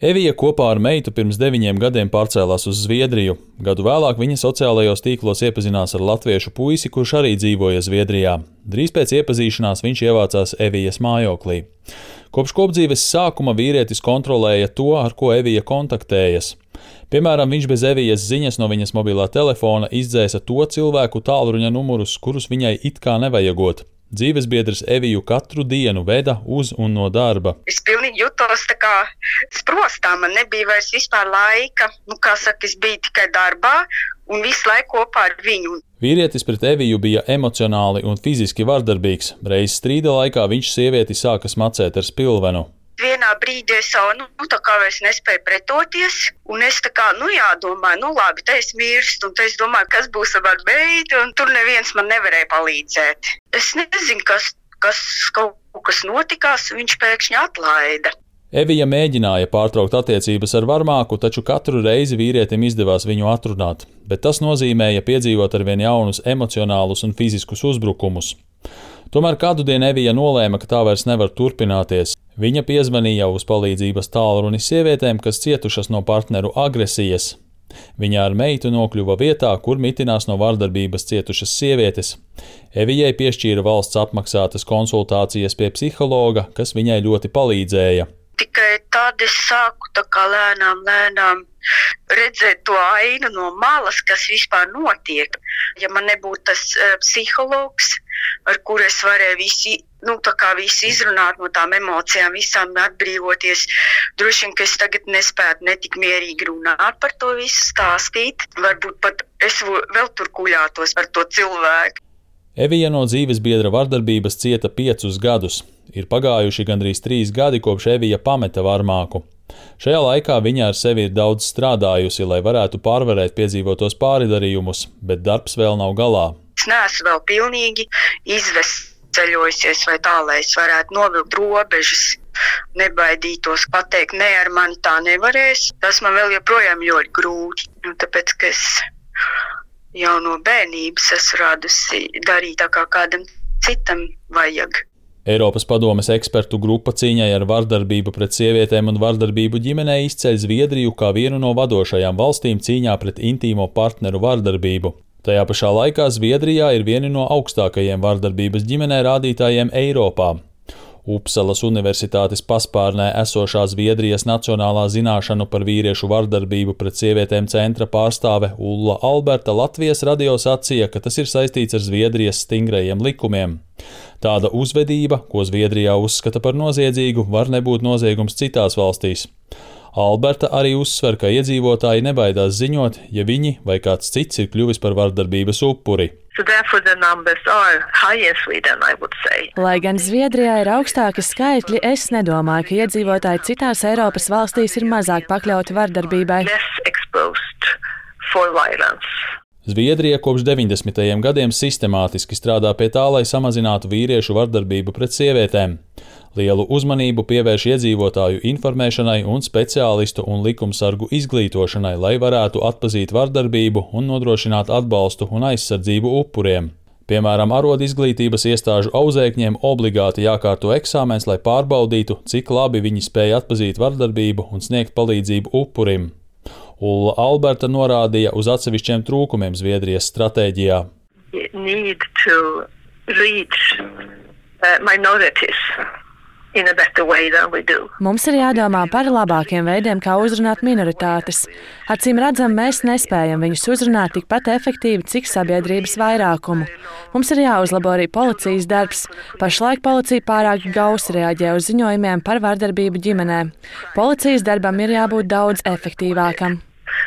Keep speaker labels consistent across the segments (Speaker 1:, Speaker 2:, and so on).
Speaker 1: Evija kopā ar meitu pirms deviņiem gadiem pārcēlās uz Zviedriju. Gadu vēlāk viņa sociālajos tīklos iepazinās ar latviešu puisi, kurš arī dzīvoja Zviedrijā. Drīz pēc iepazīšanās viņš ievācās Evijas mājoklī. Kopš kopdzīves sākuma vīrietis kontrolēja to, ar ko Evija kontaktējas. Piemēram, viņš bez Evijas ziņas no viņas mobilā telefona izdzēsa to cilvēku tālruņa numurus, kurus viņai it kā nevajagot. Dzīvesbiedrs Eviju katru dienu veda uz un no darba.
Speaker 2: Es pilnīgi jutos tā kā sprostā, man nebija vairs vispār laika. Nu, kā saka, es biju tikai darbā un visu laiku kopā ar viņu.
Speaker 1: Vīrietis pret Eviju bija emocionāli un fiziski vardarbīgs. Reiz strīda laikā viņš sievieti sāka smacēt ar spilvenu
Speaker 2: vienā brīdī es jau nu, tā kā vairs nespēju pretoties. Un es tā kā, nu, jādomāju, nu, labi, te es mirstu, un te es domāju, kas būs ar beidu, un tur neviens man nevarēja palīdzēt. Es nezinu, kas, kas kaut kas notikās, viņš pēkšņi atlaida.
Speaker 1: Evija mēģināja pārtraukt attiecības ar varmāku, taču katru reizi vīrietim izdevās viņu atrunāt, bet tas nozīmēja piedzīvot arvien jaunus emocionālus un fiziskus uzbrukumus. Tomēr kādu dienu Evija nolēma, ka tā vairs nevar turpināties. Viņa piezvanīja uz palīdzības tālruni sievietēm, kas cietušas no partneru agresijas. Viņa ar meitu nokļuva vietā, kur mitinās no vardarbības cietušas sievietes. Evijai piešķīra valsts apmaksātas konsultācijas pie psihologa, kas viņai ļoti palīdzēja.
Speaker 2: Tikai tad es sāku tā kā lēnām, lēnām redzēt to ainu no malas, kas vispār notiek. Ja man nebūtu tas uh, psihologs, ar kuru es varēju visi, nu, visu izrunāt no tām emocijām, visām atbrīvoties. Droši vien, ka es tagad nespētu netik mierīgi runāt par to visu, stāstīt. Varbūt pat es vēl tur kuļātos par to cilvēku.
Speaker 1: Evija no dzīves biedra vardarbības cieta piecus gadus. Ir pagājuši gandrīz trīs gadi, kopš Evija pameta varmāku. Šajā laikā viņa ar sevi ir daudz strādājusi, lai varētu pārvarēt piedzīvotos pāridarījumus, bet darbs vēl nav galā.
Speaker 2: Es neesmu vēl pilnīgi izveseļojusies vai tā, lai es varētu novilkt robežas. Nebaidītos pateikt, nē, ar mani tā nevarēs. Tas man vēl joprojām ļoti grūti. Nu, tāpēc, ka es jau no bērnības esmu radusi darīt tā, kā kādam citam vajag.
Speaker 1: Eiropas padomes ekspertu grupa cīņai ar vardarbību pret sievietēm un vardarbību ģimenē izceļ Zviedriju kā vienu no vadošajām valstīm cīņā pret intīmo partneru vardarbību. Tajā pašā laikā Zviedrijā ir vieni no augstākajiem vardarbības ģimenē rādītājiem Eiropā. Upsalas Universitātes paspārnē esošā Zviedrijas Nacionālā zināšanu par vīriešu vardarbību pret sievietēm centra pārstāve Ulla Alberta Latvijas radio sacīja, ka tas ir saistīts ar Zviedrijas stingrajiem likumiem. Tāda uzvedība, ko Zviedrijā uzskata par noziedzīgu, var nebūt noziegums citās valstīs. Alberta arī uzsver, ka iedzīvotāji nebaidās ziņot, ja viņi vai kāds cits ir kļuvis par vardarbības upuri.
Speaker 3: So Sweden,
Speaker 4: Lai gan Zviedrijā ir augstāki skaitļi, es nedomāju, ka iedzīvotāji citās Eiropas valstīs ir mazāk pakļauti vardarbībai.
Speaker 1: Zviedrija kopš 90. gadiem sistemātiski strādā pie tā, lai samazinātu vīriešu vardarbību pret sievietēm. Lielu uzmanību pievērš iedzīvotāju informēšanai un speciālistu un likumsargu izglītošanai, lai varētu atpazīt vardarbību un nodrošināt atbalstu un aizsardzību upuriem. Piemēram, arodu izglītības iestāžu auzēkņiem obligāti jākārto eksāmens, lai pārbaudītu, cik labi viņi spēj atpazīt vardarbību un sniegt palīdzību upurim. Ulla Alberta norādīja uz atsevišķiem trūkumiem Zviedrijas stratēģijā.
Speaker 3: Uh,
Speaker 4: Mums ir jādomā par labākiem veidiem, kā uzrunāt minoritātes. Acīm redzam, mēs nespējam viņus uzrunāt tikpat efektīvi, cik sabiedrības vairākumu. Mums ir jāuzlabo arī policijas darbs. Pašlaik policija pārāk gausi reaģē uz ziņojumiem par vardarbību ģimenē. Policijas darbam ir jābūt daudz efektīvākam.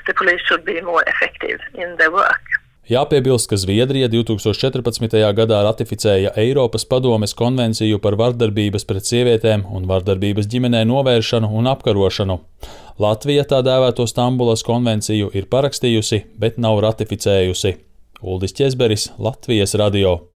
Speaker 4: The police should be more effective in their work.
Speaker 1: Jāpiebilst, ka Zviedrija 2014. gadā ratificēja Eiropas padomes konvenciju par vardarbības pret sievietēm un vardarbības ģimenē novēršanu un apkarošanu. Latvija tā dēvēto Stambulas konvenciju ir parakstījusi, bet nav ratificējusi. Uldis Česberis, Latvijas radio.